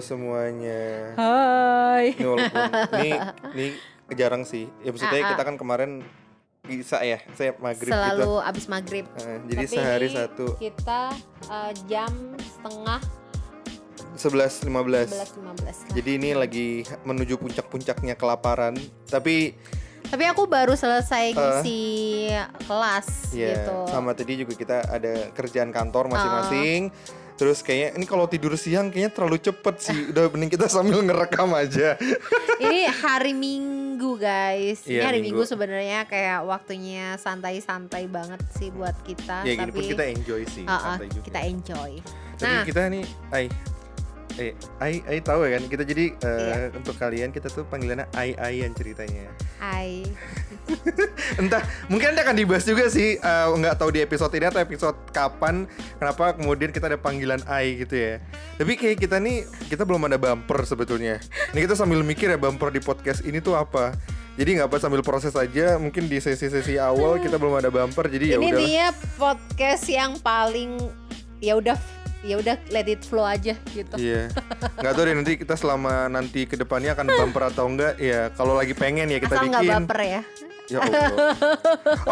semuanya. Hai. Ini walaupun ini ini jarang sih. Ya maksudnya Ah, ah. kita kan kemarin bisa ya, saya maghrib Selalu gitu. abis maghrib. Eh, jadi Tapi sehari satu Kita eh, jam setengah 11.15 11.15 lah. Jadi ini lagi menuju puncak-puncaknya kelaparan. Tapi Tapi aku baru selesai ngisi kelas ya gitu. sama tadi juga kita ada kerjaan kantor masing-masing. Terus kayaknya ini kalau tidur siang kayaknya terlalu cepet sih. Udah mending kita sambil ngerekam aja. Ini hari Minggu guys. Ini Iya, hari Minggu. Minggu, sebenarnya kayak waktunya santai-santai banget sih buat kita. ya tapi kita enjoy sih. uh, uh, santai juga. kita enjoy. Tapi Nah. kita nih, Ai, eh, Ai, Ai tahu ya kan? Kita jadi eh, Iya. untuk kalian kita tuh panggilannya Ai Aian ceritanya. Hai. Entah, mungkin nanti akan dibahas juga sih. eh, nggak tahu di episode ini atau episode kapan. Kenapa kemudian kita ada panggilan Ai gitu ya? Tapi kayak kita nih, kita belum ada bumper sebetulnya. Ini kita sambil mikir ya bumper di podcast ini tuh apa. Jadi nggak apa sambil proses aja. Mungkin di sesi-sesi awal kita belum ada bumper. Jadi ya Ini dia podcast yang paling ya udah ya udah let it flow aja gitu. Iya, nggak tahu deh nanti kita selama nanti ke depannya akan bumper atau enggak. Ya kalau lagi pengen ya kita Asal bikin. baper ya. Ya Allah.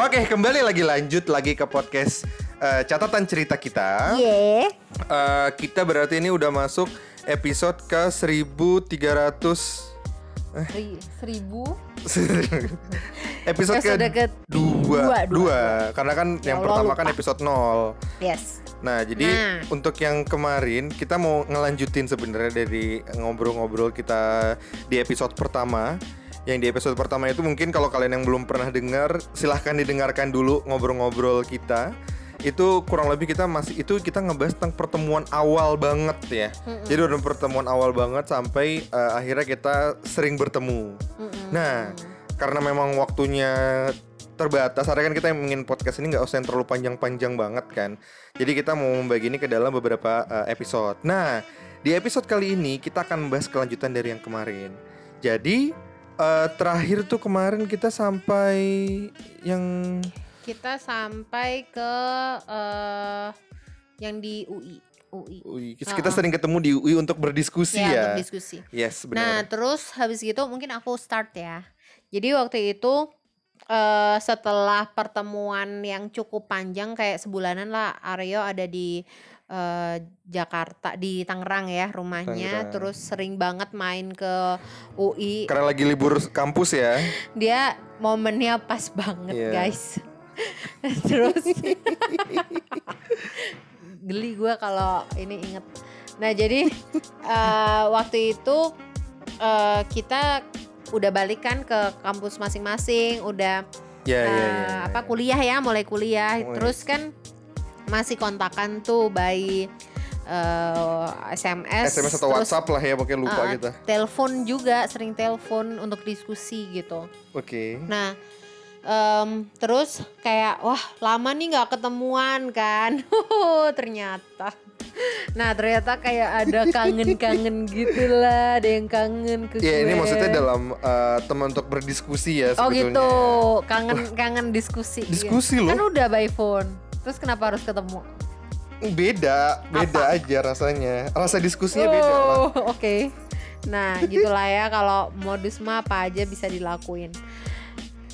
Oke, kembali lagi lanjut lagi ke podcast eh, catatan cerita kita. Iya. Eh, kita berarti ini udah masuk episode ke 1300 Seri- Seribu. episode, Episode ke ke- dua, dua, dua. karena kan Ya yang Allah, pertama lupa. kan episode 0 Yes. Nah, jadi Nah. untuk yang kemarin kita mau ngelanjutin sebenarnya dari ngobrol-ngobrol kita di episode pertama. Yang di episode pertama itu mungkin kalau kalian yang belum pernah dengar, silahkan didengarkan dulu ngobrol-ngobrol kita. Itu kurang lebih kita masih itu kita ngebahas tentang pertemuan awal banget ya. Jadi udah pertemuan awal banget sampai eh, akhirnya kita sering bertemu. Mm-mm. Nah, karena memang waktunya terbatas, akhirnya kan kita ingin podcast ini nggak usah yang terlalu panjang-panjang banget kan. Jadi kita mau membagi ini ke dalam beberapa uh, episode. Nah, di episode kali ini kita akan membahas kelanjutan dari yang kemarin. Jadi uh, terakhir tuh kemarin kita sampai yang Kita sampai ke eh yang di UI. UI. UI. Kita sering ketemu di UI untuk berdiskusi Ya, ya. untuk diskusi. Yes, Nah, benar. terus habis gitu mungkin aku start ya. Jadi waktu itu eh setelah pertemuan yang cukup panjang kayak sebulanan lah Aryo ada di eh, Jakarta di Tangerang ya rumahnya Tangerang. terus sering banget main ke UI Karena lagi libur kampus ya. dia momennya pas banget Iya. guys terus geli gue kalau ini inget nah jadi eh, waktu itu eh, kita udah balik kan ke kampus masing-masing udah Ya, ya, eh, ya, ya. apa kuliah ya mulai kuliah Mulai. terus kan masih kontakan tuh by eh, SMS SMS atau terus, WhatsApp lah ya, pokoknya lupa eh, kita. telepon juga sering telepon untuk diskusi gitu Oke. Nah, em, terus kayak wah lama nih nggak ketemuan kan? ternyata. Nah ternyata kayak ada kangen-kangen gitulah, ada yang kangen ke Ya ini maksudnya dalam uh, teman untuk berdiskusi ya Oh sebetulnya. gitu, kangen-kangen diskusi. Diskusi Kan loh. udah by phone. Terus kenapa harus ketemu? Beda, beda aja rasanya. Rasa diskusinya beda. Oh, oke. Nah, gitulah ya kalau modus mah apa aja bisa dilakuin.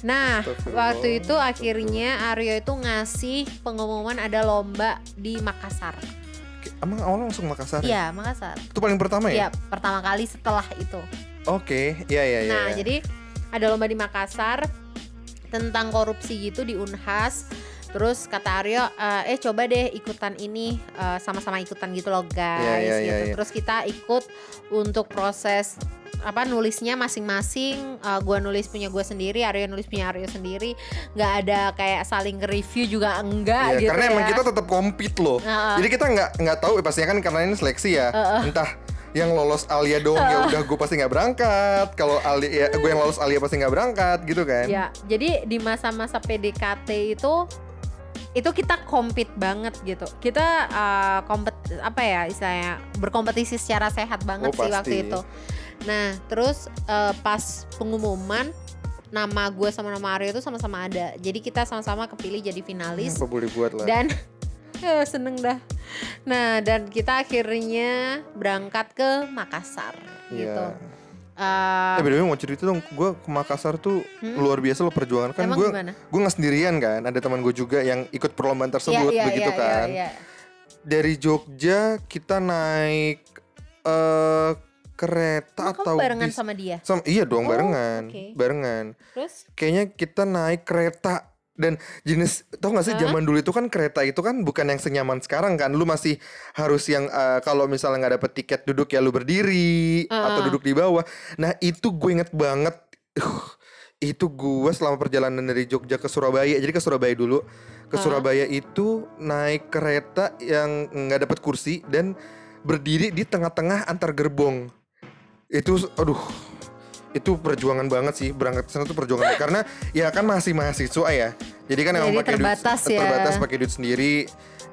Nah, waktu itu akhirnya Aryo itu ngasih pengumuman ada lomba di Makassar. Emang awalnya langsung Makassar? ya? Iya, Makassar. Itu paling pertama ya? Iya, pertama kali setelah itu. Oke, iya iya iya. Nah, iya. jadi ada lomba di Makassar tentang korupsi gitu di Unhas. Terus kata Aryo, eh, eh coba deh ikutan ini eh, sama-sama ikutan gitu loh guys. Iya, iya, gitu. iya, iya. Terus kita ikut untuk proses apa nulisnya masing-masing. Eh, gua nulis punya gue sendiri, Aryo nulis punya Aryo sendiri. nggak ada kayak saling nge-review juga enggak Iya, gitu karena ya. emang kita tetap compete loh. Heeh. Jadi kita nggak nggak tahu pastinya kan karena ini seleksi ya. Entah yang lolos Alia doang ya udah gue pasti nggak berangkat. Kalau Alia ya, gue yang lolos Alia pasti nggak berangkat gitu kan. Ya, jadi di masa-masa PDKT itu itu kita compete banget gitu. Kita uh, kompet apa ya istilahnya berkompetisi secara sehat banget Oh, sih pasti. waktu itu. Nah, terus uh, pas pengumuman nama gue sama nama Aryo itu sama-sama ada. Jadi kita sama-sama kepilih jadi finalis Apa boleh buat lah. dan Ya, seneng dah. Nah, dan kita akhirnya berangkat ke Makassar gitu. Iya. Eh, by the way, mau cerita dong, gue ke Makassar tuh luar biasa lo perjuangan kan Hmm? Gue gue nggak sendirian kan, ada teman gue juga yang ikut perlombaan tersebut iya, iya, begitu iya, kan. iya, iya. Dari Jogja kita naik eh kereta Emang kamu atau barengan bis- sama dia? Sam- iya dong Oh, barengan, oke. barengan. Terus? Kayaknya kita naik kereta dan jenis tau gak sih zaman dulu itu kan kereta itu kan bukan yang senyaman sekarang kan? Lu masih harus yang eh, kalau misalnya nggak dapet tiket duduk ya lu berdiri atau Ah. duduk di bawah. Nah itu gue inget banget Uh, itu gue selama perjalanan dari Jogja ke Surabaya. Jadi ke Surabaya dulu. Ke Ah. Surabaya itu naik kereta yang nggak dapet kursi dan berdiri di tengah-tengah antar gerbong. Itu aduh itu perjuangan banget sih berangkat ke sana tuh perjuangan karena ya kan masih mahasiswa ya. Jadi kan emang pakai duit terbatas ya. terbatas pakai duit sendiri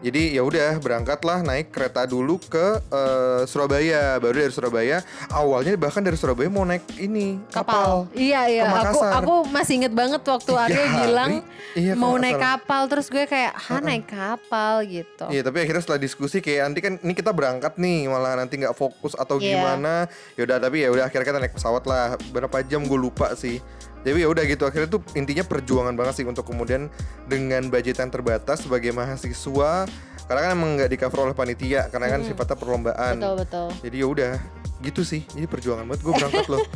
jadi ya udah berangkatlah naik kereta dulu ke eh, Surabaya. Baru dari Surabaya awalnya bahkan dari Surabaya mau naik ini kapal, Iya iya. ke Aku aku masih inget banget waktu Tiga Arya bilang Iya, mau naik kapal terus gue kayak, "Hah, naik kapal?" gitu. Iya tapi akhirnya setelah diskusi kayak nanti kan ini kita berangkat nih malah nanti nggak fokus atau Iya. gimana. Ya udah tapi ya udah akhirnya kita naik pesawat lah. Berapa jam? Gue lupa sih jadi ya udah gitu akhirnya tuh intinya perjuangan banget sih untuk kemudian dengan budget yang terbatas sebagai mahasiswa karena kan emang nggak di cover oleh panitia karena kan sifatnya perlombaan. Betul betul. jadi ya udah gitu sih. Jadi perjuangan banget gue berangkat loh.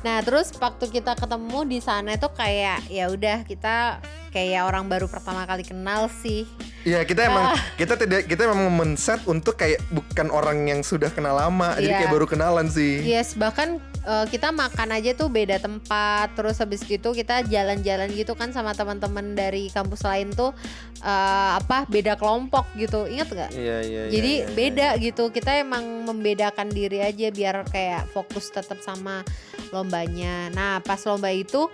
Nah, terus waktu kita ketemu di sana itu kayak ya udah kita kayak orang baru pertama kali kenal sih. Iya kita emang Ah. kita tidak kita emang men-set untuk kayak bukan orang yang sudah kenal lama jadi Iya. kayak baru kenalan sih Yes, bahkan eh, kita makan aja tuh beda tempat. Terus habis gitu kita jalan-jalan gitu kan sama teman-teman dari kampus lain tuh eh, apa beda kelompok gitu. Ingat gak? Iya iya. iya, Jadi iya, iya. beda gitu. Kita emang membedakan diri aja biar kayak fokus tetap sama lombanya. Nah, pas lomba itu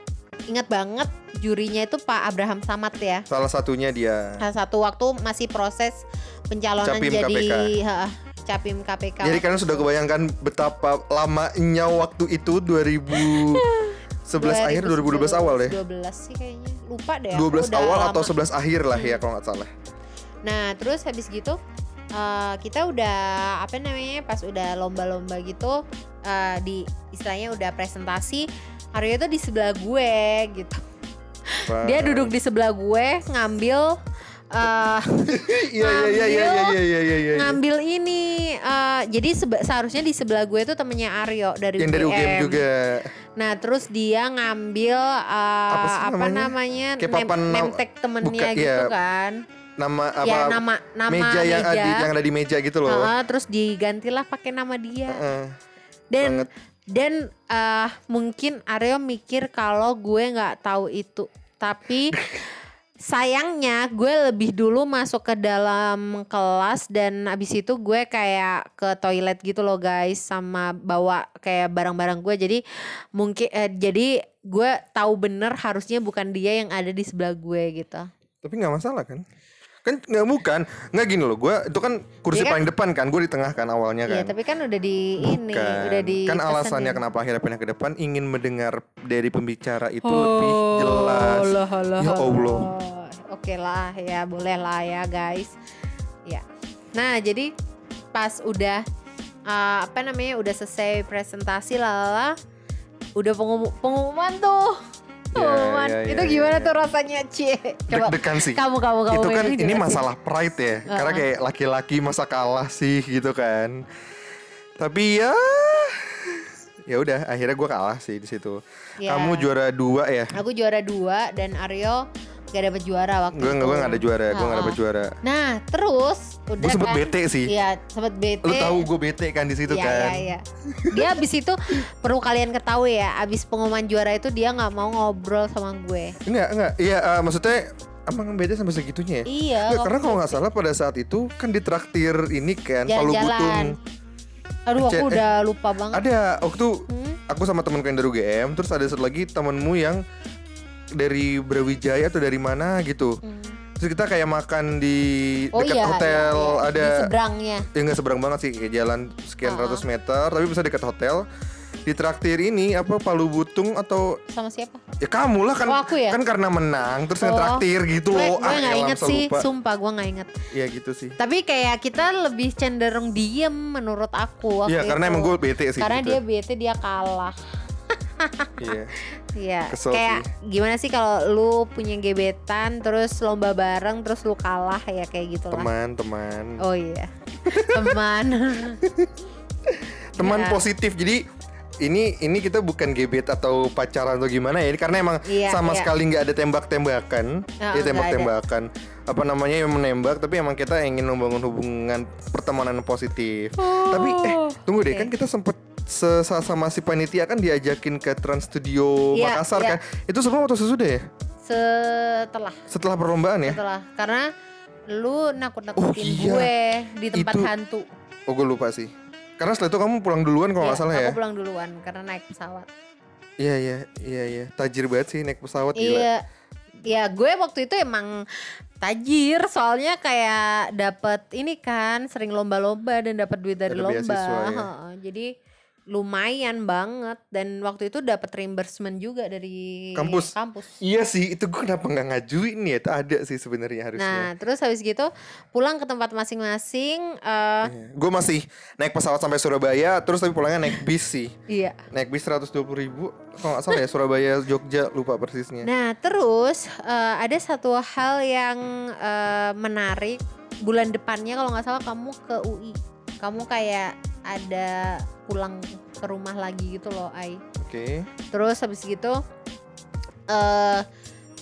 ingat banget jurinya itu Pak Abraham Samad ya. Salah satunya dia. Salah satu waktu masih proses pencalonan Capim jadi KPK. ha, Capim KPK. Jadi kalian sudah kebayangkan betapa lamanya waktu itu 2011 akhir 2012 awal deh. 12 sih kayaknya. Lupa deh. aku, 12 udah awal lama. atau 11 akhir lah ya kalau nggak salah. Nah, terus habis gitu eh, kita udah apa namanya pas udah lomba-lomba gitu eh, di istilahnya udah presentasi Aryo tuh di sebelah gue gitu. Dia duduk di sebelah gue ngambil eh, Iya iya iya iya iya iya iya iya. iya. ngambil ini eh, jadi sebe- seharusnya di sebelah gue tuh temennya Aryo dari Yang dari UGM juga. Nah, terus dia ngambil eh, Apa sih apa namanya? namanya? Nem, papan nam- nemtek temennya buka- gitu iya, kan. Nama apa? ya nama nama meja yang ada meja. yang ada di meja gitu loh. Heeh, terus digantilah pakai nama dia. Heeh. dan banget. dan eh, mungkin Aryo mikir kalau gue nggak tahu itu. Tapi sayangnya gue lebih dulu masuk ke dalam kelas dan abis itu gue kayak ke toilet gitu loh guys sama bawa kayak barang-barang gue jadi mungkin eh, jadi gue tahu bener harusnya bukan dia yang ada di sebelah gue gitu. Tapi nggak masalah kan? Kan nggak bukan, nggak gini loh. Gue itu kan kursi Iya kan? paling depan kan, gue di tengah kan awalnya Iya kan. tapi kan udah di ini Bukan. udah di kan alasannya kenapa akhirnya pindah ke depan ingin mendengar dari pembicara itu lebih jelas. Allah, Allah, Ya Allah. Oke lah ya boleh lah ya guys. Ya. Nah jadi pas udah uh, apa namanya udah selesai presentasi lalala udah pengum- pengumuman tuh. Ya, Pengumuman ya, itu ya, gimana ya. tuh rasanya cie? Coba Deg-degan sih. kamu kamu kamu itu kan ini masalah pride ya. Karena Uh-uh. kayak laki-laki masa kalah sih gitu kan. Tapi ya ya udah akhirnya gue kalah sih di situ. Ya. Kamu juara dua ya. Aku juara dua dan Aryo gak dapet juara waktu Gue itu. gue gak ada juara, gue gak dapet juara. Nah terus udah Gue sempet kan, bete sih. Iya sempet bete. Lu tahu gue bete kan di situ Iya, kan. iya, iya. Dia abis itu perlu kalian ketahui ya, abis pengumuman juara itu dia nggak mau ngobrol sama gue. Enggak, enggak. Iya, eh, maksudnya emang bete sampai segitunya ya? Iya. Nggak, karena kalau nggak itu. salah pada saat itu kan ditraktir ini kan Palu Jalan-jalan. Butung. Aduh aku eh, udah lupa banget. Ada waktu Hmm? aku sama temanku yang dari UGM, terus ada satu lagi temanmu yang dari Brawijaya atau dari mana gitu. Hmm. Terus kita kayak makan di Oh dekat iya, hotel iya, iya. ada di seberangnya. ya nggak seberang banget sih kayak jalan sekian Ah. ratus meter tapi bisa dekat hotel ditraktir ini apa palu butung atau Sama siapa? ya kamu lah kan Oh, aku ya? kan karena menang terus Oh. ngetraktir gitu Gue loh gue nggak elah, inget masa sih, lupa. sumpah gue nggak inget. Iya gitu sih Tapi kayak kita lebih cenderung diem menurut aku waktu Iya karena itu. emang gue bete sih Karena gitu. dia bete dia kalah. Iya Iya. Kayak gimana sih kalau lu punya gebetan terus lomba bareng terus lu kalah ya kayak gitu lah. teman-teman Oh iya. Teman. teman Ya. positif jadi ini ini kita bukan gebet atau pacaran atau gimana ya ini karena emang Iya, sama iya. sekali nggak ada tembak-tembakan Oh, ya tembak-tembakan apa namanya yang menembak tapi emang kita ingin membangun hubungan pertemanan positif tapi eh tunggu deh Oke. kan kita sempet se- sama si panitia kan diajakin ke Trans Studio Iya, Makassar iya. kan itu sebelum atau sesudah ya Setelah setelah perlombaan ya setelah karena lu nakut-nakutin Oh, iya. gue di tempat Itu- hantu. oh gue lupa sih karena setelah itu kamu pulang duluan kalau nggak Iya, salah ya Aku pulang duluan karena naik pesawat. iya iya iya iya tajir banget sih naik pesawat gila Iya. Ya gue waktu itu emang tajir soalnya kayak dapat ini kan sering lomba-lomba dan dapat duit dari Ada lomba. ya. Jadi lumayan banget dan waktu itu dapat reimbursement juga dari Kampus? kampus. Iya sih, itu gue kenapa nggak ngajuin ya? Itu ada sih sebenarnya harusnya. Nah, terus habis gitu pulang ke tempat masing-masing eh Gue masih naik pesawat sampai Surabaya, terus tapi pulangnya naik bis sih. iya. Naik bis 120 ribu, kalau nggak salah ya Surabaya Jogja lupa persisnya. Nah, terus eh, ada satu hal yang eh, menarik bulan depannya kalau nggak salah kamu ke UI. Kamu kayak ada pulang ke rumah lagi gitu loh, Ai. Oke. Terus habis gitu eh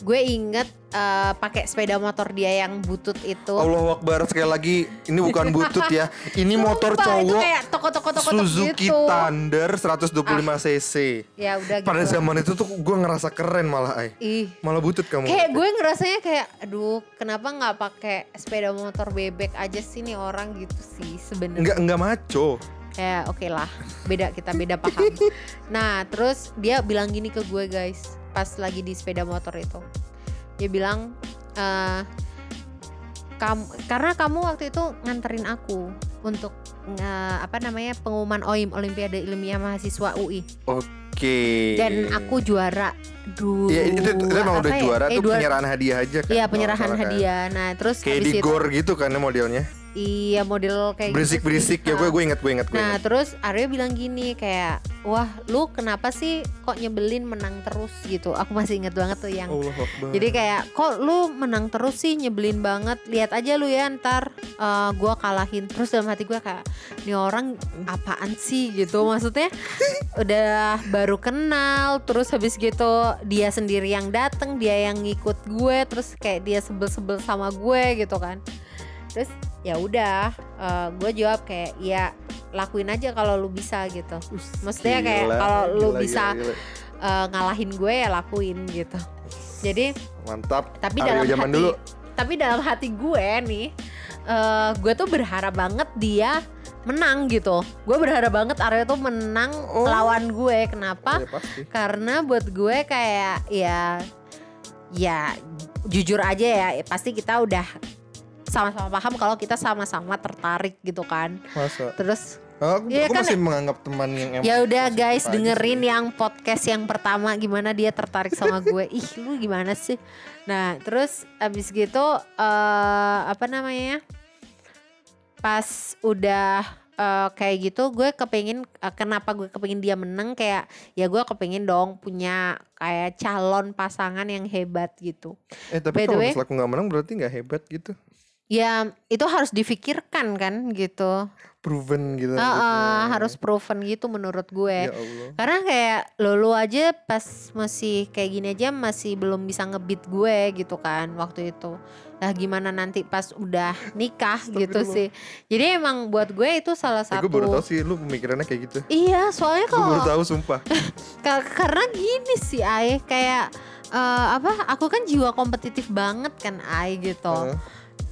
gue inget eh, pakai sepeda motor dia yang butut itu. Allah Akbar sekali lagi, ini bukan butut ya, ini motor Sumpah, itu cowok kayak toko-toko-toko Suzuki gitu. Thunder 125 cc. Ya udah gitu. Pada zaman itu tuh gue ngerasa keren malah, ay. Ih, Malah butut kamu. Kayak gue ngerasanya kayak aduh kenapa nggak pakai sepeda motor bebek aja sih nih orang gitu sih sebenarnya. Enggak enggak maco. Kayak oke lah beda kita beda paham. nah terus dia bilang gini ke gue guys pas lagi di sepeda motor itu dia bilang eh kamu karena kamu waktu itu nganterin aku untuk nge- apa namanya pengumuman OIM Olimpiade Ilmiah Mahasiswa UI Oke. dan aku juara dulu. Iya itu, itu, itu emang udah ya? juara Eh, tuh penyerahan hadiah aja kan. Iya penyerahan kan. hadiah. Nah terus Kayak di itu gor gitu kan modelnya. Iya model kayak berisik gitu berisik sih. ya gue gue inget gue inget gue Nah inget. terus Arya bilang gini kayak wah lu kenapa sih kok nyebelin menang terus gitu. Aku masih inget banget tuh yang Allah Akbar. jadi kayak kok lu menang terus sih nyebelin banget. Lihat aja lu ya ntar eh, gua kalahin. Terus dalam hati gue kayak ini orang apaan sih gitu. Maksudnya udah baru kenal terus habis gitu dia sendiri yang dateng dia yang ngikut gue terus kayak dia sebel-sebel sama gue gitu kan. Terus ya udah eh, gue jawab kayak ya lakuin aja kalau lu bisa gitu. Maksudnya kayak kalau lu gila, bisa gila, gila. eh, ngalahin gue ya lakuin gitu. Jadi mantap tapi Aryo dalam zaman hati dulu tapi dalam hati gue nih eh gue tuh berharap banget dia menang gitu gue berharap banget Arya tuh menang Oh. lawan gue kenapa ya pasti karena buat gue kayak ya ya jujur aja ya pasti kita udah sama-sama paham kalau kita sama-sama tertarik gitu kan. Masa? Terus aku, Iya aku kan, masih menganggap teman yang ya udah guys dengerin sih. yang podcast yang pertama gimana dia tertarik sama gue. Ih lu gimana sih? Nah terus abis gitu eh apa namanya pas udah eh, kayak gitu gue kepingin eh, kenapa gue kepingin dia menang? Kayak ya gue kepingin dong punya kayak calon pasangan yang hebat gitu. Eh tapi kalau misalnya aku nggak menang berarti nggak hebat gitu ya itu harus difikirkan kan gitu proven gitu ah, maksudnya. harus proven gitu menurut gue ya Allah Karena kayak lulu aja pas masih kayak gini aja masih belum bisa ngebit gue gitu kan waktu itu. Nah gimana nanti pas udah nikah gitu sih. Jadi emang buat gue itu salah Eh, satu. gue baru tahu sih lu pemikirannya kayak gitu Iya soalnya gue baru kalau tahu sumpah ka- karena gini sih Ay kayak eh, apa? Aku kan jiwa kompetitif banget kan Ay gitu. Heeh.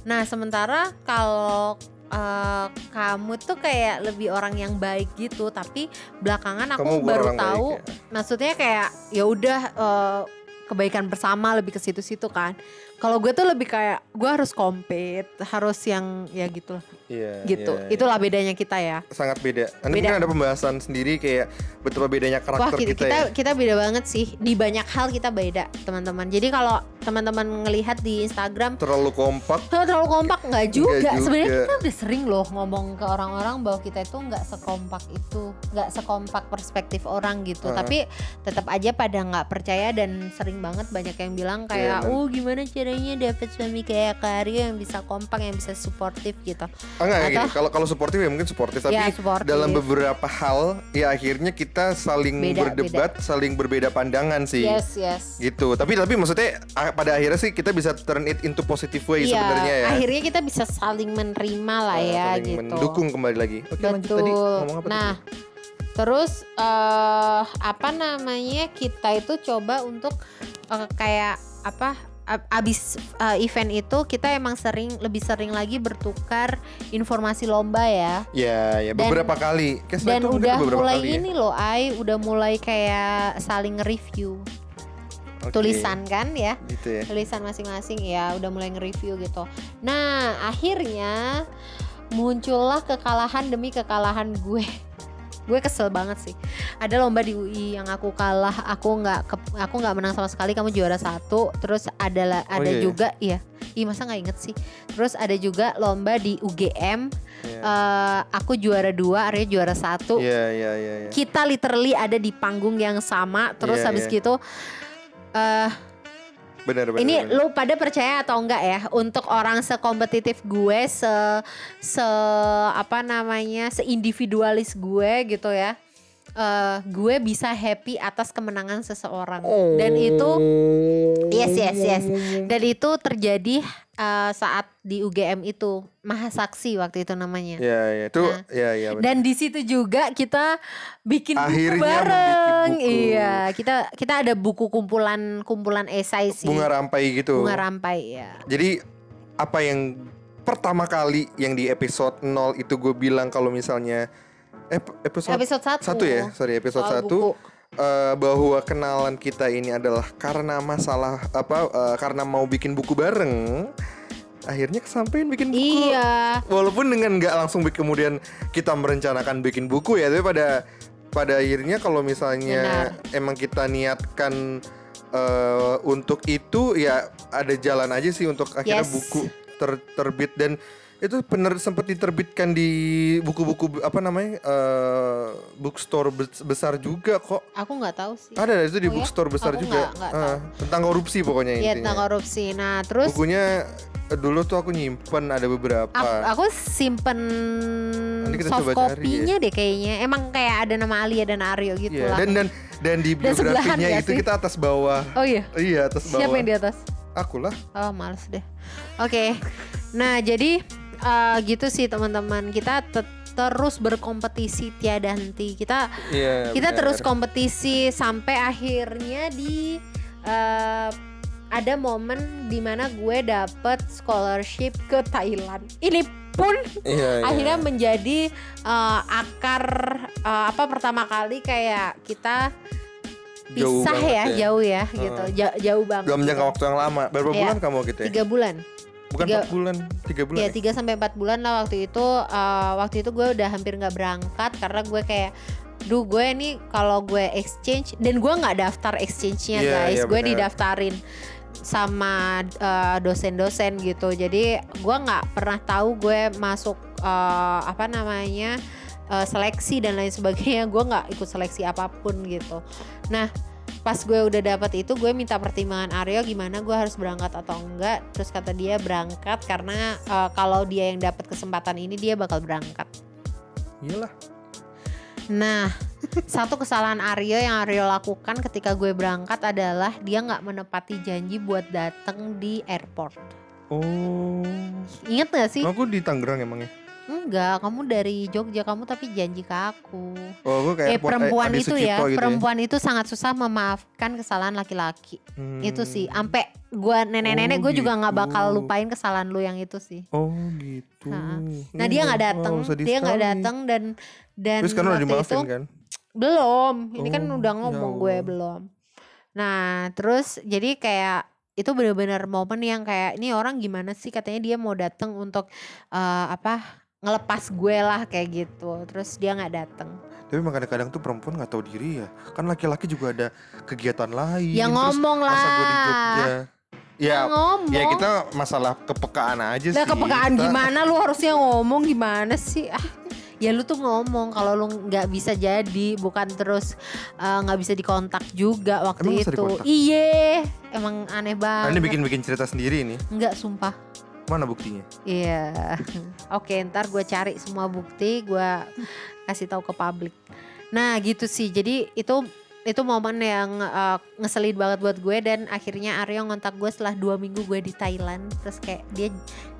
Nah sementara kalau eh, kamu tuh kayak lebih orang yang baik gitu, tapi belakangan aku Kamu baru orang baik tahu, ya? maksudnya kayak ya udah eh, kebaikan bersama lebih ke situ-situ kan. Kalau gue tuh lebih kayak gue harus compete, harus yang ya gitu lah. Iya. gitu. iya, iya. Itulah bedanya kita ya. sangat beda. Nanti Beda. mungkin ada pembahasan sendiri kayak betapa bedanya Wah karakter kita, kita, kita ya. kita beda banget sih di banyak hal kita beda teman-teman. Jadi kalau teman-teman ngelihat di Instagram Terlalu kompak. "Oh, terlalu kompak nggak juga. juga. Sebenarnya kita udah sering loh ngomong ke orang-orang bahwa kita itu nggak sekompak itu, nggak sekompak perspektif orang gitu. Heeh. Tapi tetap aja pada nggak percaya dan sering banget banyak yang bilang kayak, Iya, oh gimana caranya dapet suami kayak Karyo yang bisa kompak, yang bisa suportif gitu. Ah, enggak, Atau-. Kalau kalau suportif ya mungkin suportif, tapi Ya, suportif. dalam beberapa hal ya akhirnya kita saling Beda, berdebat, saling berbeda pandangan sih. Yes yes. Gitu. Tapi tapi maksudnya ah, pada akhirnya sih kita bisa turn it into positive way Iya, sebenarnya ya. akhirnya kita bisa saling menerima lah Eh, ya saling gitu. Mendukung kembali lagi. Oke, lanjut Betul. tadi ngomong apa nah, tadi? terus eh apa namanya kita itu coba untuk eh, kayak apa abis eh, event itu kita emang sering lebih sering lagi bertukar informasi lomba ya. Ya, ya Dan- beberapa kali. Kayak setelah Dan udah mulai kali ya. ini loh, Ai udah mulai kayak saling review Oke, tulisan kan ya. Gitu ya. tulisan masing-masing ya udah mulai nge-review gitu. Nah akhirnya muncullah kekalahan demi kekalahan gue. Gue kesel banget sih. Ada lomba di UI yang aku kalah, aku nggak aku nggak menang sama sekali. Kamu juara satu. Terus ada Oh, ada iya ya? juga, iya. Ih masa nggak inget sih. Terus ada juga lomba di UGM. Iya. eh, aku juara dua, Arya juara satu Iya, iya, iya, iya. kita literally ada di panggung yang sama terus Iya, habis iya. gitu eh Benar, benar. ini benar. lu pada percaya atau enggak ya untuk orang sekompetitif gue se se apa namanya seindividualis gue gitu ya eh gue bisa happy atas kemenangan seseorang dan itu yes yes yes dan itu terjadi eh, saat di UGM itu Mahasaksi waktu itu namanya Iya, iya. Itu Nah. ya, ya. dan di situ juga kita bikin buku Akhirnya bareng. membuat buku. Iya, kita kita ada buku kumpulan kumpulan esai sih. bunga rampai gitu. Bunga rampai ya. Jadi apa yang pertama kali yang di episode 0 itu gue bilang kalau misalnya episode Episode 1. satu ya, sorry episode Soal 1 buku. eh, bahwa kenalan kita ini adalah karena masalah apa eh, karena mau bikin buku bareng. Akhirnya kesampaian bikin buku. Iya. Walaupun dengan nggak langsung kemudian kita merencanakan bikin buku ya, tapi pada pada akhirnya kalau misalnya emang kita niatkan eh, untuk itu ya ada jalan aja sih untuk akhirnya Yes. buku ter- terbit dan itu bener sempat diterbitkan di buku-buku apa namanya eh, bookstore bes- besar juga kok Aku nggak tahu sih. ada itu di Oh ya? bookstore besar Aku juga nggak- nggak Eh, tentang korupsi pokoknya Iya intinya tentang korupsi. Nah terus bukunya eh, dulu tuh aku nyimpen ada beberapa aku, aku simpen soft cari kopinya deh kayaknya. Emang kayak ada nama Alia dan Aryo gitu Iya, lah. dan dan dan di Dan biografinya nggak itu sih? kita atas bawah. Oh iya. Iya, atas bawah. Siapa yang di atas? Aku lah. Oh males deh. Oke. Nah jadi eh, gitu sih teman-teman. Kita te- terus berkompetisi tiada henti. Kita Iya. kita benar. terus kompetisi sampai akhirnya di eh, ada momen di mana gue dapet scholarship ke Thailand. Ini pun Iya, iya. akhirnya menjadi eh, akar eh, apa pertama kali kayak kita Jauh pisah banget ya, jauh ya gitu Ja- jauh banget Dalam jangka gitu. waktu yang lama. Berapa Iya. bulan kamu gitu ya? tiga bulan Bukan tiga- empat bulan, tiga bulan. ya ya? tiga sampai empat bulan lah waktu itu eh, waktu itu gue udah hampir nggak berangkat karena gue kayak duh gue nih kalau gue exchange dan gue nggak daftar exchange-nya Iya, guys iya, gue didaftarin sama eh, dosen-dosen gitu jadi gue nggak pernah tahu gue masuk eh, apa namanya eh, seleksi dan lain sebagainya gue nggak ikut seleksi apa pun gitu nah pas gue udah dapat itu gue minta pertimbangan Aryo gimana gue harus berangkat atau enggak terus kata dia berangkat karena eh, kalau dia yang dapat kesempatan ini dia bakal berangkat Iyalah. nah satu kesalahan Aryo yang Aryo lakukan ketika gue berangkat adalah dia nggak menepati janji buat datang di airport Oh. inget gak sih Aku di Tangerang emangnya. Enggak kamu dari Jogja kamu tapi janji ke aku Oh, aku kayak eh perempuan Adi itu ya gitu perempuan itu sangat susah memaafkan kesalahan laki-laki Hmm. itu sih ampe gua nenek-nenek Oh, gue juga nggak bakal gitu. lupain kesalahan lu yang itu sih Oh gitu. Ha. nah dia nggak datang sedih dia nggak datang dan dan Terus sekarang udah waktu dimaafin itu kan? belum ini kan Oh, udah ya ngomong gue Allah. belum Nah, terus jadi kayak itu bener-bener momen yang kayak ini orang gimana sih katanya dia mau datang untuk eh, apa ngelepas gue lah kayak gitu. Terus dia nggak datang. Tapi emang kadang-kadang tuh perempuan nggak tahu diri ya. Kan laki-laki juga ada kegiatan lain. Ya terus ngomong lah. Masa gue di Jogja. Ya, ngomong. ya kita masalah kepekaan aja Lah sih. kepekaan Kita- gimana lu harusnya ngomong gimana sih? Ah, ya lu tuh ngomong kalau lu nggak bisa jadi bukan terus eh, nggak bisa dikontak juga waktu Emang itu. Iye, emang aneh Nah, banget. ini bikin-bikin cerita sendiri nih. Enggak sumpah. Mana buktinya? Iya. Oke, ntar gue cari semua bukti, gue kasih tahu ke publik. Nah, gitu sih. Jadi itu itu momen yang uh, ngeselin banget buat gue dan akhirnya Aryo ngontak gue setelah dua minggu gue di Thailand. Terus kayak dia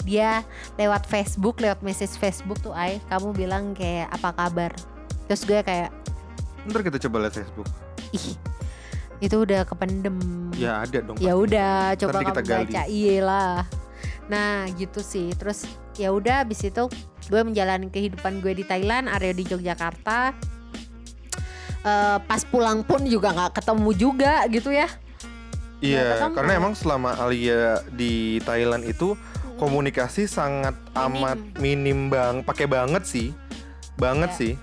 dia lewat Facebook, lewat message Facebook tuh, ay kamu bilang kayak apa kabar? Terus gue kayak Ntar kita coba lihat Facebook. ih itu udah kependem. Ya ada dong. ya udah coba Nanti kita gali. baca iyalah nah gitu sih. Terus ya udah abis itu gue menjalani kehidupan gue di Thailand Aryo di Yogyakarta. Eh, pas pulang pun juga nggak ketemu juga gitu ya. Iya, karena emang selama Alia di Thailand itu komunikasi sangat amat minim bang, pakai banget sih, banget Iya. sih.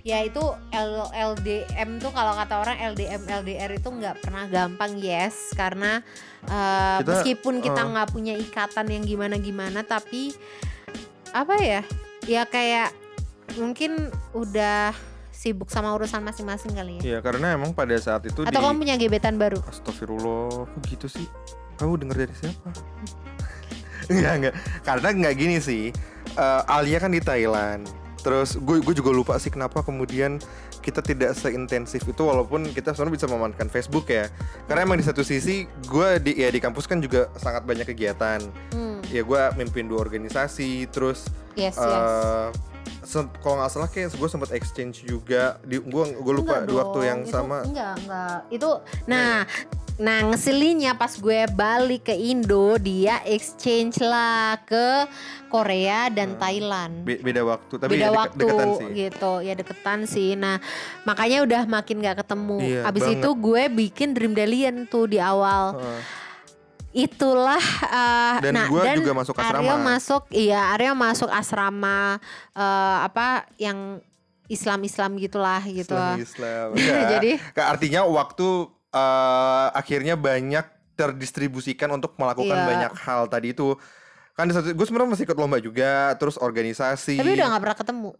Ya itu L- LDM tuh kalau kata orang LDM LDR itu nggak pernah gampang yes karena eh, Kita, meskipun kita eh. nggak punya ikatan yang gimana gimana tapi apa ya ya kayak mungkin udah sibuk sama urusan masing-masing kali ya Iya, karena emang pada saat itu atau di kamu punya gebetan baru Astagfirullah, kok gitu sih? Kamu denger dari siapa? Enggak, enggak. Karena enggak gini sih. Eh, Alia kan di Thailand. Terus gue gue juga lupa sih kenapa kemudian kita tidak seintensif itu walaupun kita sebenarnya bisa memanfaatkan Facebook ya. Karena emang di satu sisi gue di ya di kampus kan juga sangat banyak kegiatan. hmm, Ya gue mimpin dua organisasi, terus yes yes. eh sem- kalau nggak salah kayak gue sempat exchange juga di gue gue lupa Enggak di waktu dong, yang itu sama. enggak enggak. Itu nah nah ngeselinnya pas gue balik ke Indo dia exchange lah ke Korea dan Hmm. Thailand Be- beda waktu tapi beda ya waktu deketan sih gitu ya deketan sih nah makanya udah makin gak ketemu Iya, abis banget. itu gue bikin Dream Dalian tuh di awal Heeh. itulah eh, Dan nah gue dan juga masuk asrama. Aryo masuk iya Aryo masuk asrama eh, apa yang Islam-Islam gitulah gitu Islam Islam. Jadi- Jadi artinya waktu eh, akhirnya banyak terdistribusikan untuk melakukan Iya. banyak hal tadi itu. Kan di satu gue sebenarnya masih ikut lomba juga, terus organisasi. Tapi udah gak pernah ketemu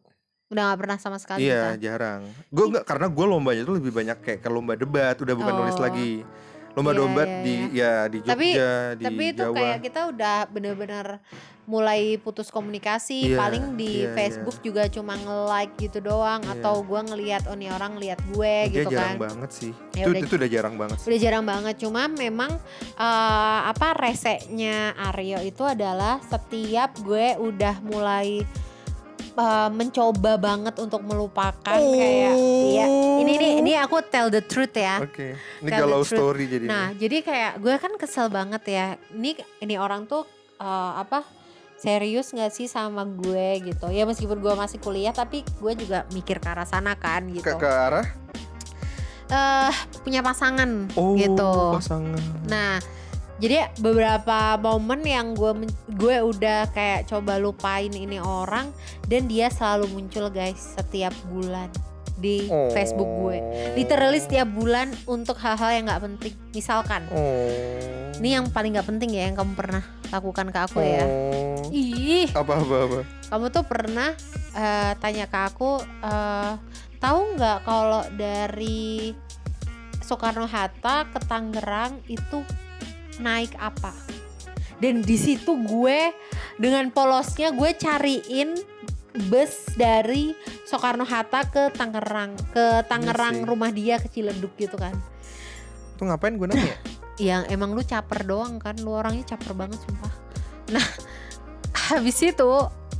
Udah gak pernah sama sekali Iya, kita. jarang. Gue nggak karena gue lombanya tuh lebih banyak kayak ke lomba debat, udah bukan nulis Oh. lagi. Lomba Iya, debat iya, di ya di Jogja, Tapi- di Tapi itu Jawa. kayak kita udah bener-bener mulai putus komunikasi Iya, Paling di iya, Facebook juga cuma nge-like gitu doang Iya. Atau gue ngeliat oh nih orang ngeliat gue Dia gitu jarang kan banget sih. Ya itu udah. itu udah jarang banget. sih. Udah jarang banget Cuma memang eh, apa reseknya Aryo itu adalah Setiap gue udah mulai eh, mencoba banget untuk melupakan kayak ya ini ini ini aku tell the truth ya Oke. Ini Tell galau story jadi. Nah, jadi kayak gue kan kesel banget ya. Ini ini orang tuh eh, apa? Serius nggak sih sama gue gitu? Ya meskipun gue masih kuliah, tapi gue juga mikir ke arah sana kan ke, gitu. ke arah Eh punya pasangan oh gitu. pasangan. Nah, jadi beberapa momen yang gue gue udah kayak coba lupain ini orang dan dia selalu muncul guys setiap bulan di Oh. Facebook gue. Literally setiap bulan untuk hal-hal yang nggak penting. Misalkan Oh. Ini yang paling gak penting ya yang kamu pernah lakukan ke aku ya. Oh. Ih, Apa apa apa. kamu tuh pernah eh, tanya ke aku, eh, tahu nggak kalau dari Soekarno Hatta ke Tangerang itu naik apa? Dan di situ gue dengan polosnya gue cariin bus dari Soekarno Hatta ke Tangerang, ke Tangerang sih. rumah dia ke Ciledug gitu kan. Tuh ngapain gue nanya? yang emang lu caper doang kan lu orangnya caper banget sumpah nah habis itu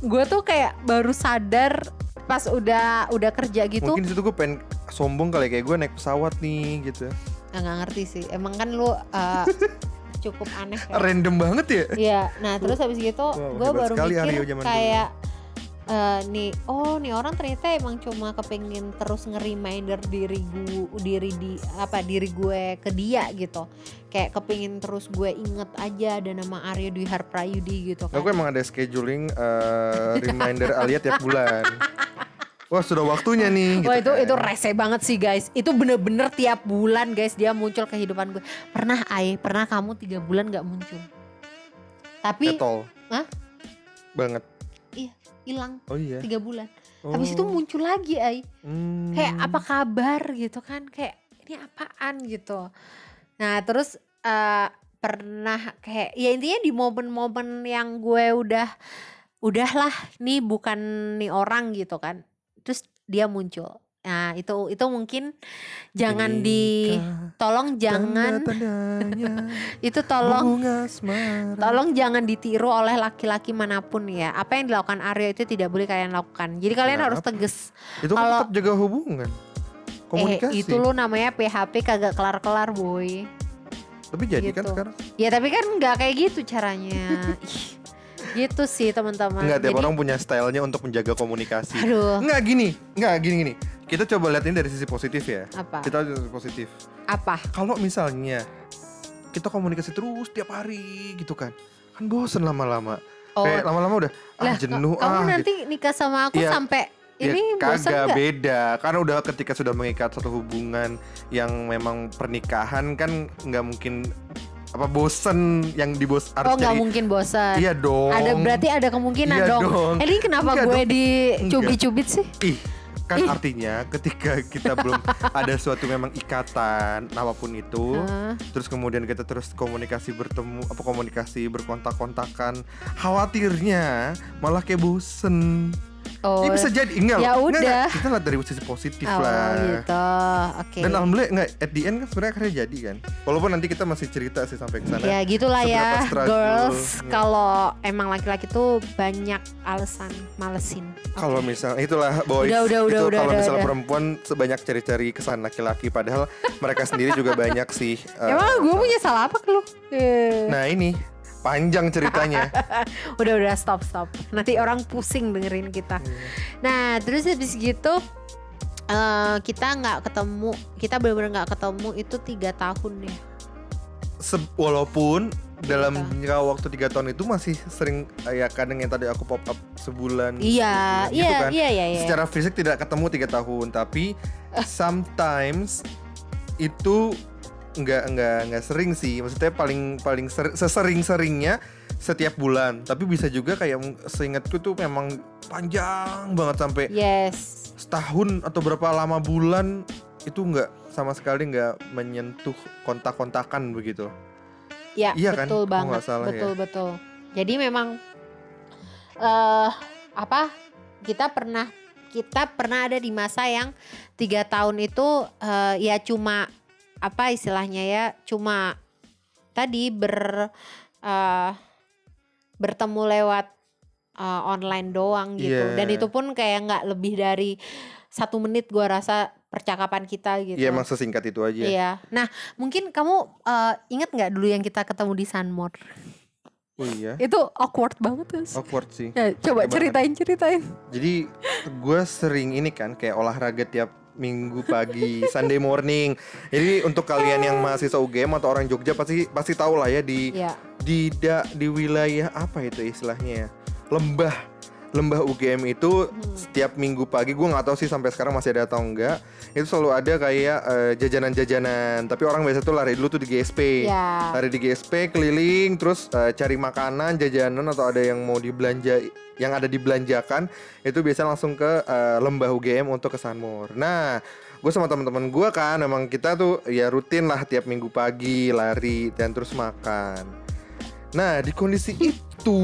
gue tuh kayak baru sadar pas udah udah kerja gitu Mungkin situ gue pengen sombong kali kayak gue naik pesawat nih gitu. Ah, nggak ngerti sih emang kan lu uh, cukup aneh kan Random banget ya. Iya, nah terus habis gitu Wow, gue baru mikir kayak eh, nih oh nih orang ternyata emang cuma kepengen terus nge-reminder diri gue diri di apa diri gue ke dia gitu kayak kepingin terus gue inget aja ada nama Aryo Dwi Harprayudi gitu kan Aku emang ada scheduling eh, reminder Alia tiap bulan. Wah sudah waktunya nih. Wah gitu itu itu kan. rese banget sih guys. Itu bener-bener tiap bulan guys dia muncul ke kehidupan gue. Pernah ay, pernah kamu tiga bulan nggak muncul. Tapi Etol. Hah? Banget. hilang Oh iya. tiga bulan. Habis itu Oh. muncul lagi ay. Hmm. Kayak apa kabar gitu kan? Kayak ini apaan gitu. Nah terus eh, pernah kayak ya intinya di momen-momen yang gue udah udahlah nih bukan nih orang gitu kan. Terus dia muncul. Nah itu itu mungkin jangan di Inikah tolong jangan itu tolong tolong jangan ditiru oleh laki-laki mana pun ya apa yang dilakukan Aryo itu tidak boleh kalian lakukan jadi kalian Kenapa? harus tegas Itu kan kalau- tetap jaga hubungan. Komunikasi. eh itu lu namanya PHP kagak kelar-kelar boy Tapi jadi kan gitu. sekarang. ya tapi kan nggak kayak gitu caranya Ih, gitu sih teman-teman Enggak, tiap Jadi, orang punya stylenya untuk menjaga komunikasi. aduh Enggak gini, enggak gini gini. Kita coba lihat ini dari sisi positif ya. apa Kita lihat dari sisi positif. apa Kalau misalnya kita komunikasi terus tiap hari gitu kan, kan bosen lama-lama. oh Kayak lama-lama udah ah lah jenuh kamu ah. nanti nikah sama aku Iya. sampai Ya, ini kagak nggak beda karena udah ketika sudah mengikat satu hubungan yang memang pernikahan kan nggak mungkin apa bosen yang dibos harus oh nggak mungkin bosan iya dong ada berarti ada kemungkinan Iya dong. dong. Eh, ini kenapa Enggak gue dong. dicubit-cubit sih? ih kan Ih. artinya ketika kita belum ada suatu memang ikatan apa pun itu Hah? terus kemudian kita terus komunikasi bertemu apa komunikasi berkontak-kontakan khawatirnya malah kayak bosen oh, ini bisa jadi enggak Ya loh. Enggak, udah. enggak. kita lihat dari sisi positif oh, lah gitu. Oke. Dan alhamdulillah nggak at the end kan sebenarnya akhirnya jadi kan. Walaupun nanti kita masih cerita sih sampai ke sana. Ya gitulah ya, girls. Ya. Kalau emang laki-laki tuh banyak alasan malesin. Oke. Kalau misal itulah boys. Udah, udah, udah, itu udah, kalau udah, misalnya udah. perempuan sebanyak cari-cari kesan laki-laki padahal mereka sendiri juga banyak sih. eh, emang gue punya salah apa ke lu? Nah, ini panjang ceritanya. Udah udah stop stop. Nanti orang pusing dengerin kita. Nah terus habis gitu eh, kita nggak ketemu, kita benar-benar nggak ketemu itu tiga tahun ya. Se- walaupun dalam Iya. jangka waktu tiga tahun itu masih sering eh, ya kadang yang tadi aku pop up sebulan Iya, gitu iya, kan. iya, iya, iya. secara fisik tidak ketemu tiga tahun tapi sometimes itu nggak nggak nggak sering sih maksudnya paling paling ser- sesering seringnya setiap bulan tapi bisa juga kayak seingatku tuh memang panjang banget sampai Yes. setahun atau berapa lama bulan itu nggak sama sekali nggak menyentuh kontak-kontakan begitu Ya, Iya kan? betul Kalau banget. salah ya. betul, betul. Jadi memang eh apa? Kita pernah kita pernah ada di masa yang tiga tahun itu eh, ya cuma apa istilahnya ya cuma tadi ber eh, bertemu lewat eh, online doang gitu Iya. dan itu pun kayak nggak lebih dari satu menit gua rasa percakapan kita gitu ya emang sesingkat itu aja Iya. Nah, mungkin kamu eh, ingat nggak dulu yang kita ketemu di Sunmore? oh iya Itu awkward banget guys. awkward sih Ya, coba ceritain ceritain. Jadi gue sering ini kan kayak olahraga tiap minggu pagi Sunday morning. Jadi untuk kalian yang mahasiswa UGM atau orang Jogja pasti pasti tahu lah ya di Iya. di da, di wilayah apa itu istilahnya ya lembah lembah UGM itu Hmm. setiap minggu pagi gue nggak tahu sih sampai sekarang masih ada atau enggak itu selalu ada kayak eh, jajanan-jajanan tapi orang biasa tuh lari dulu tuh di GSP Ya. lari di GSP keliling terus eh, cari makanan jajanan atau ada yang mau dibelanja yang ada dibelanjakan itu biasa langsung ke eh, lembah UGM untuk ke Sunmore nah gue sama teman-teman gue kan memang kita tuh ya rutin lah tiap minggu pagi lari dan terus makan nah di kondisi itu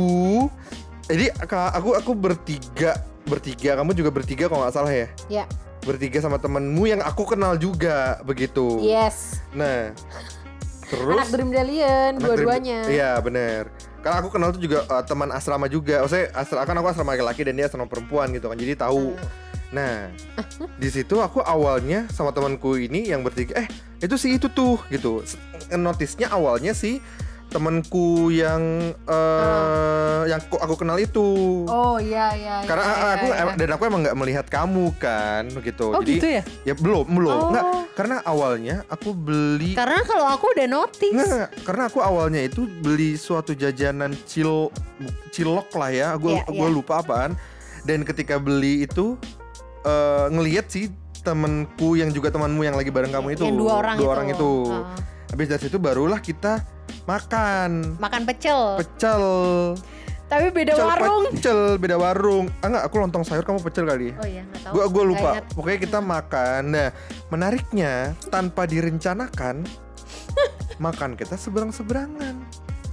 jadi aku aku bertiga bertiga kamu juga bertiga kalau nggak salah ya? Ya. bertiga sama temenmu yang aku kenal juga begitu. Yes. nah terus? Anak Dream Dalian dua-duanya. Iya bener. Karena aku kenal tuh juga uh, teman asrama juga. Maksudnya asra, kan aku asrama laki-laki dan dia asrama perempuan gitu kan Jadi tahu. Nah di situ aku awalnya sama temanku ini yang bertiga Eh itu sih itu tuh gitu. Notisnya awalnya sih temanku yang eh yang ku- aku kenal itu. Oh iya iya. Karena iya, aku iya, iya. dan aku emang nggak melihat kamu kan begitu. Oh Jadi gitu ya? ya belum belum Oh. nggak karena awalnya aku beli Karena kalau aku udah notice. Nggak, karena aku awalnya itu beli suatu jajanan cil cilok lah ya, gue Iya, gue iya. lupa apaan. Dan ketika beli itu eh ngelihat sih temenku yang juga temanmu yang lagi bareng kamu itu, Yang dua orang itu. orang itu. Heeh. Habis dari situ barulah kita makan Makan pecel. pecel, Tapi beda pecel, warung. pecel beda warung. Ah nggak, aku lontong sayur kamu pecel kali. Oh iya nggak tahu. Gue Nggak lupa. Pokoknya kita makan. Nah, menariknya tanpa direncanakan makan kita seberang-seberangan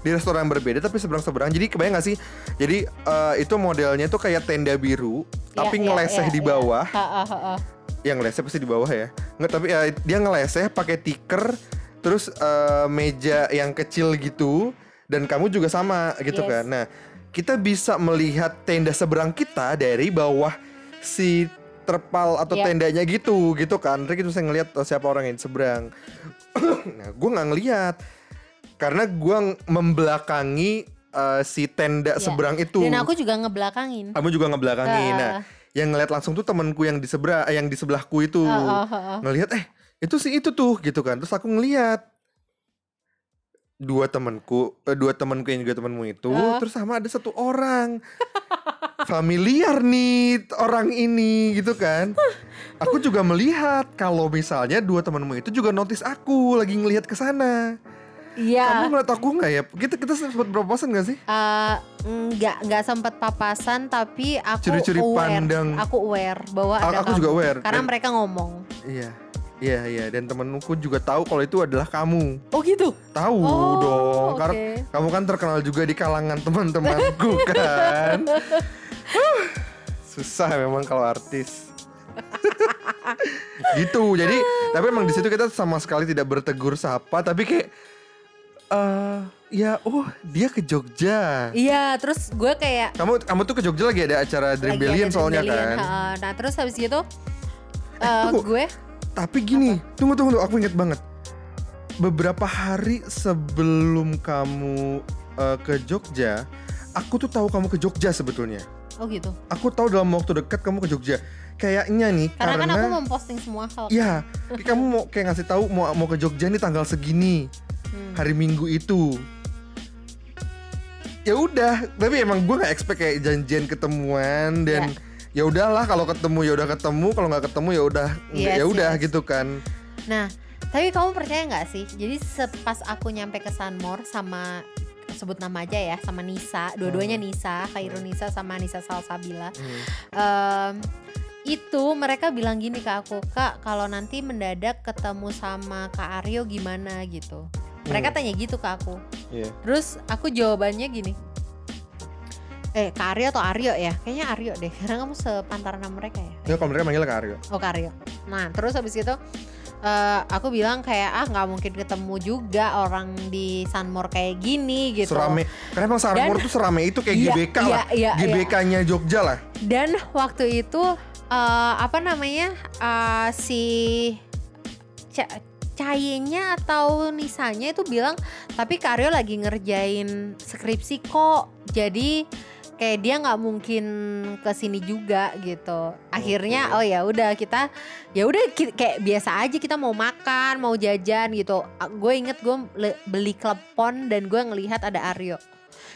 di restoran yang berbeda tapi seberang-seberangan. Jadi kebayang gak sih? Jadi eh, itu modelnya tuh kayak tenda biru Iya, tapi iya, ngeleseh iya, di iya. bawah. Heeh, heeh. Yang ngeleseh pasti di bawah ya. Nggak tapi eh, dia ngeleseh pakai tikar terus eh, meja yang kecil gitu dan kamu juga sama gitu Yes. kan. Nah, kita bisa melihat tenda seberang kita dari bawah si terpal atau Iya. tendanya gitu gitu kan. Terus kita bisa ngelihat oh, siapa orang yang di seberang. nah, gue nggak ngelihat karena gue membelakangi eh, si tenda Iya. seberang itu. Dan aku juga ngebelakangin. Kamu juga ngebelakangi. Ah. Nah, yang ngeliat langsung tuh temanku yang di seberang, yang di sebelahku itu Heeh, heeh. ngelihat eh itu sih itu tuh gitu kan. Terus aku ngeliat dua temanku eh, dua temanku yang juga temanmu itu Ah. terus sama ada satu orang. Familiar nih orang ini gitu kan. Aku juga melihat kalau misalnya dua temanmu itu juga notice aku lagi ngelihat ke sana. Iya. kamu ngeliat aku nggak ya? Kita kita sempat berpapasan gak sih? Eh, nggak nggak sempat papasan tapi aku Curi-curi aware. pandang. aku aware bahwa A- ada aku kamu. juga aware, karena dan- mereka ngomong. iya iya iya. Dan temenku juga tahu kalau itu adalah kamu. Oh gitu? Tahu Oh, dong. Oke. karena kamu kan terkenal juga di kalangan teman-temanku kan? Huh, susah memang kalau artis. Gitu. Jadi tapi emang di situ kita sama sekali tidak bertegur sapa tapi kayak eh ya oh dia ke Jogja. Iya terus gue kayak kamu kamu tuh ke Jogja lagi ada acara Dream lagi Billion ada soalnya Dream Billion, kan? ha. nah terus habis gitu eh, gue tapi gini tunggu tunggu tunggu. Aku inget banget. Beberapa hari sebelum kamu eh, ke Jogja aku tuh tahu kamu ke Jogja sebetulnya. Oh gitu? Aku tahu dalam waktu dekat kamu ke Jogja. Kayaknya nih karena, karena, kan aku memposting semua hal. Ya kayak kamu mau kayak ngasih tahu mau mau ke Jogja nih tanggal segini Hmm. hari Minggu itu. Ya udah tapi emang gue nggak expect kayak janjian ketemuan dan ya udahlah kalau ketemu ya udah ketemu kalau nggak ketemu ya udah Yes, ya udah yes. gitu kan Nah, tapi kamu percaya nggak sih? Jadi sepas aku nyampe ke Sunmore sama sebut nama aja ya sama Nisa, dua-duanya Hmm. Nisa, Khairul Nisa sama Nisa Salsabila. Hmm. Em, itu mereka bilang gini ke aku, Kak, kalau nanti mendadak ketemu sama Kak Aryo gimana gitu. Mereka Hmm. tanya gitu ke aku. Iya. Terus aku jawabannya gini. Eh, Kak Aryo atau Aryo ya? Kayaknya Aryo deh, karena kamu sepantaran sama mereka ya. Ya kalau mereka manggil Kak Aryo. Oh Karyo. Nah terus habis itu eh, aku bilang kayak ah nggak mungkin ketemu juga orang di Sunmore kayak gini gitu. Serame. Karena emang Sarmur tuh serame itu kayak Iya, GBK iya, lah. iya, iya. GBK-nya Jogja lah. Dan waktu itu eh, apa namanya eh, si Ca- Cayenya atau Nisanya itu bilang tapi Karyo lagi ngerjain skripsi kok. Jadi kayak dia nggak mungkin ke sini juga gitu. Akhirnya Oke. oh ya udah kita ya udah kayak biasa aja kita mau makan, mau jajan gitu. Gue inget gue beli klepon dan gue ngelihat ada Aryo.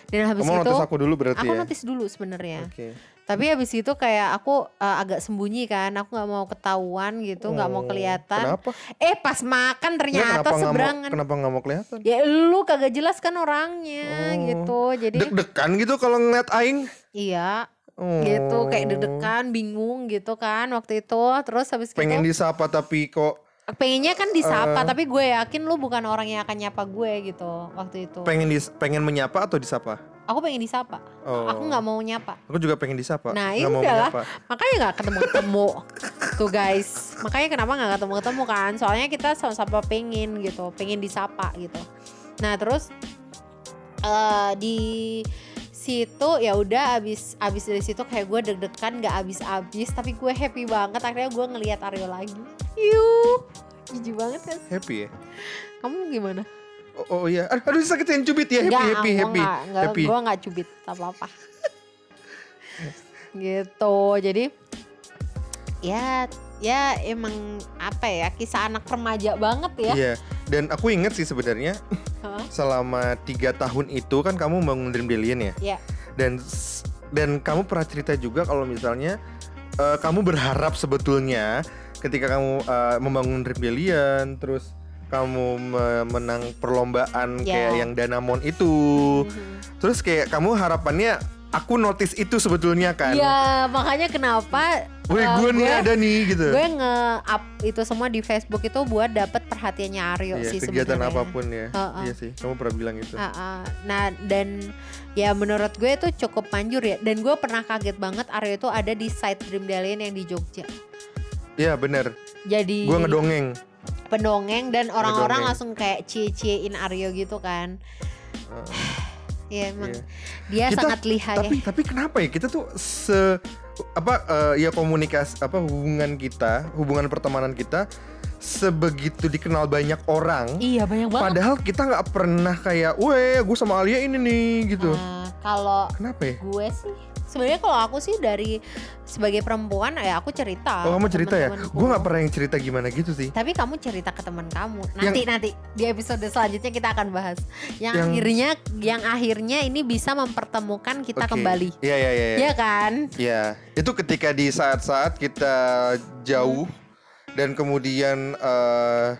Dan habis Kamu itu notice aku dulu berarti aku ya. notice dulu sebenarnya. Oke. Tapi habis itu kayak aku uh, agak sembunyi kan, aku nggak mau ketahuan gitu, nggak mau Oh, kelihatan. Kenapa? Eh pas makan Ya, ternyata mau seberangan. kenapa nggak mau kelihatan? Ya lu kagak jelas kan orangnya Oh. gitu. Jadi Deg-degan gitu kalau ngeliat aing. iya Oh. gitu kayak deg-degan, bingung gitu kan waktu itu. Terus habis Pengen gitu disapa tapi kok pengennya kan disapa, Eh. tapi gue yakin lu bukan orang yang akan nyapa gue gitu waktu itu. pengen dis pengen menyapa atau disapa? Aku pengen disapa. Oh. Aku nggak mau nyapa. Aku juga pengen disapa. Nah, udahlah. menyapa. makanya nggak ketemu ketemu tuh guys makanya kenapa nggak ketemu ketemu kan soalnya kita sama-sama pengen gitu pengen disapa gitu nah terus eh di situ ya udah abis abis dari situ kayak gue deg-degan nggak abis-abis tapi gue happy banget akhirnya gue ngelihat Aryo lagi yuk jijik banget kan Happy ya? kamu gimana Oh, oh iya. Aduh, sakitin cubit ya. Happy Enggak, happy happy. nggak- happy. Gua nggak cubit apa-apa. gitu. Jadi ya ya emang apa ya kisah anak remaja banget ya. Iya. Dan aku inget sih sebenarnya selama tiga tahun itu kan kamu bangun Dream Billion ya. Iya. Dan dan kamu pernah cerita juga kalau misalnya eh, kamu berharap sebetulnya ketika kamu eh, membangun Dream Billion terus kamu me- menang perlombaan Ya. kayak yang Danamon itu. Mhm. Terus kayak kamu harapannya aku notice itu sebetulnya kan. Iya, makanya kenapa Wih, eh, gue nih ada nih gitu. gue nge-up itu semua di Facebook itu buat dapet perhatiannya Aryo Iya, sih kegiatan apa pun ya. Heeh. Iya sih, kamu pernah bilang itu. Ah. Nah dan ya menurut gue itu cukup manjur ya Dan gue pernah kaget banget Aryo itu ada di site Dream Dalian yang di Jogja Iya, bener. Jadi Gue ngedongeng. Pendongeng dan orang-orang langsung kayak cie-ciein Aryo gitu kan. Heeh. Iya emang. Iya. dia Kita- sangat lihai. tapi tapi kenapa ya? Kita tuh se apa eh, ya komunikasi apa hubungan kita hubungan pertemanan kita sebegitu dikenal banyak orang. Iya banyak banget. Padahal kita nggak pernah kayak weh gue sama Alia ini nih gitu. Nah, Kalau kenapa ya? gue sih sebenarnya kalau aku sih dari sebagai perempuan ya aku cerita oh kamu cerita ya gue nggak pernah yang cerita gimana gitu sih Tapi kamu cerita ke teman kamu. Nanti nanti di episode selanjutnya kita akan bahas. Yang, Yang- akhirnya yang akhirnya ini bisa mempertemukan kita Oke. kembali. iya iya iya Iya kan? Ya, itu ketika di saat-saat kita jauh dan kemudian eh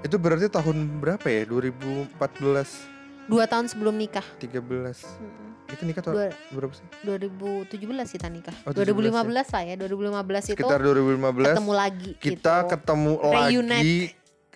itu berarti tahun berapa ya? 2014, Dua tahun sebelum nikah. 13. Mm-mm. Itu nikah tahun Dua, berapa sih? 2017 kita nikah. Oh, 17 2015 lah ya. 2015 itu Sekitar 2015 ketemu lagi kita gitu. ketemu Reunite. lagi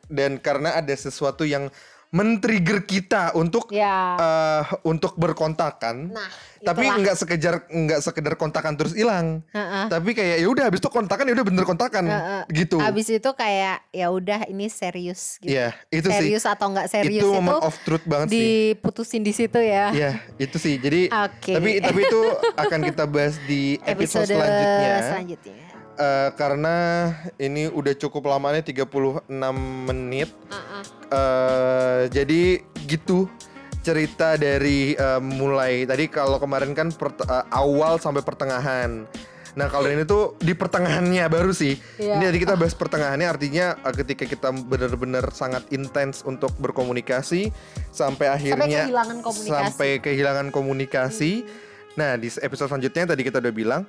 dan karena ada sesuatu yang men-trigger kita untuk Ya. eh, untuk berkontakan. Nah, Tapi nggak sekedar nggak sekedar kontakan terus hilang. Heeh. Tapi kayak ya udah habis itu kontakan ya udah bener kontakan Heeh. gitu. Habis itu kayak ya udah ini serius gitu. Iya, itu sih. serius atau nggak serius itu itu, moment of truth banget sih. diputusin di situ ya. Iya, itu sih. Jadi Oke. tapi tapi itu akan kita bahas di episode, selanjutnya. selanjutnya. Eh, karena ini udah cukup lamanya 36 menit. Heeh. eh jadi gitu cerita dari eh, mulai tadi kalau kemarin kan pert- eh, awal sampai pertengahan. Nah kalau ini tuh di pertengahannya baru sih. Iya. Ini tadi kita bahas pertengahannya artinya ketika kita benar-benar sangat intens untuk berkomunikasi sampai akhirnya kehilangan komunikasi. sampai kehilangan komunikasi. Nah di episode selanjutnya tadi kita udah bilang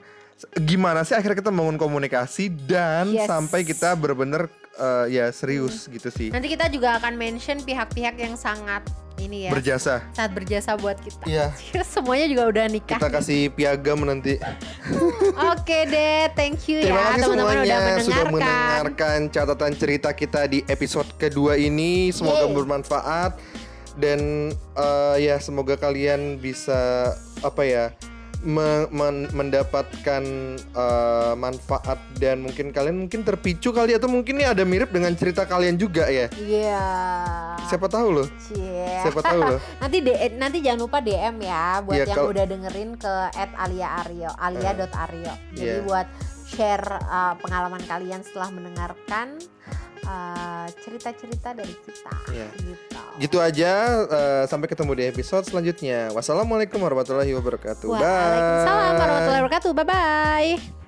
gimana sih akhirnya kita membangun komunikasi dan Yes. sampai kita benar-benar eh, ya serius gitu sih Nanti kita juga akan mention pihak-pihak yang sangat ini ya, berjasa. sangat berjasa buat kita. Iya. Semuanya juga udah nikah. Kita kasih piagam nanti. Oke deh, thank you Terima ya teman-teman semuanya udah sudah mendengarkan. mendengarkan catatan cerita kita di episode kedua ini. Semoga Yeay. bermanfaat dan eh, ya semoga kalian bisa apa ya me- men- mendapatkan eh, manfaat dan mungkin kalian mungkin terpicu kali atau mungkin ini ada mirip dengan cerita kalian juga ya. Iya. Siapa tahu loh. Cie. Siapa tahu loh. nanti D- nanti jangan lupa DM ya buat Iya, yang udah dengerin ke @alia_aryo, alia.aryo. Jadi Iya. buat share uh, pengalaman kalian setelah mendengarkan uh, cerita-cerita dari kita. Iya. Gitu. Gitu aja eh, sampai ketemu di episode selanjutnya. Wassalamualaikum warahmatullahi wabarakatuh. Waalaikumsalam Bye. warahmatullahi wabarakatuh. Bye bye.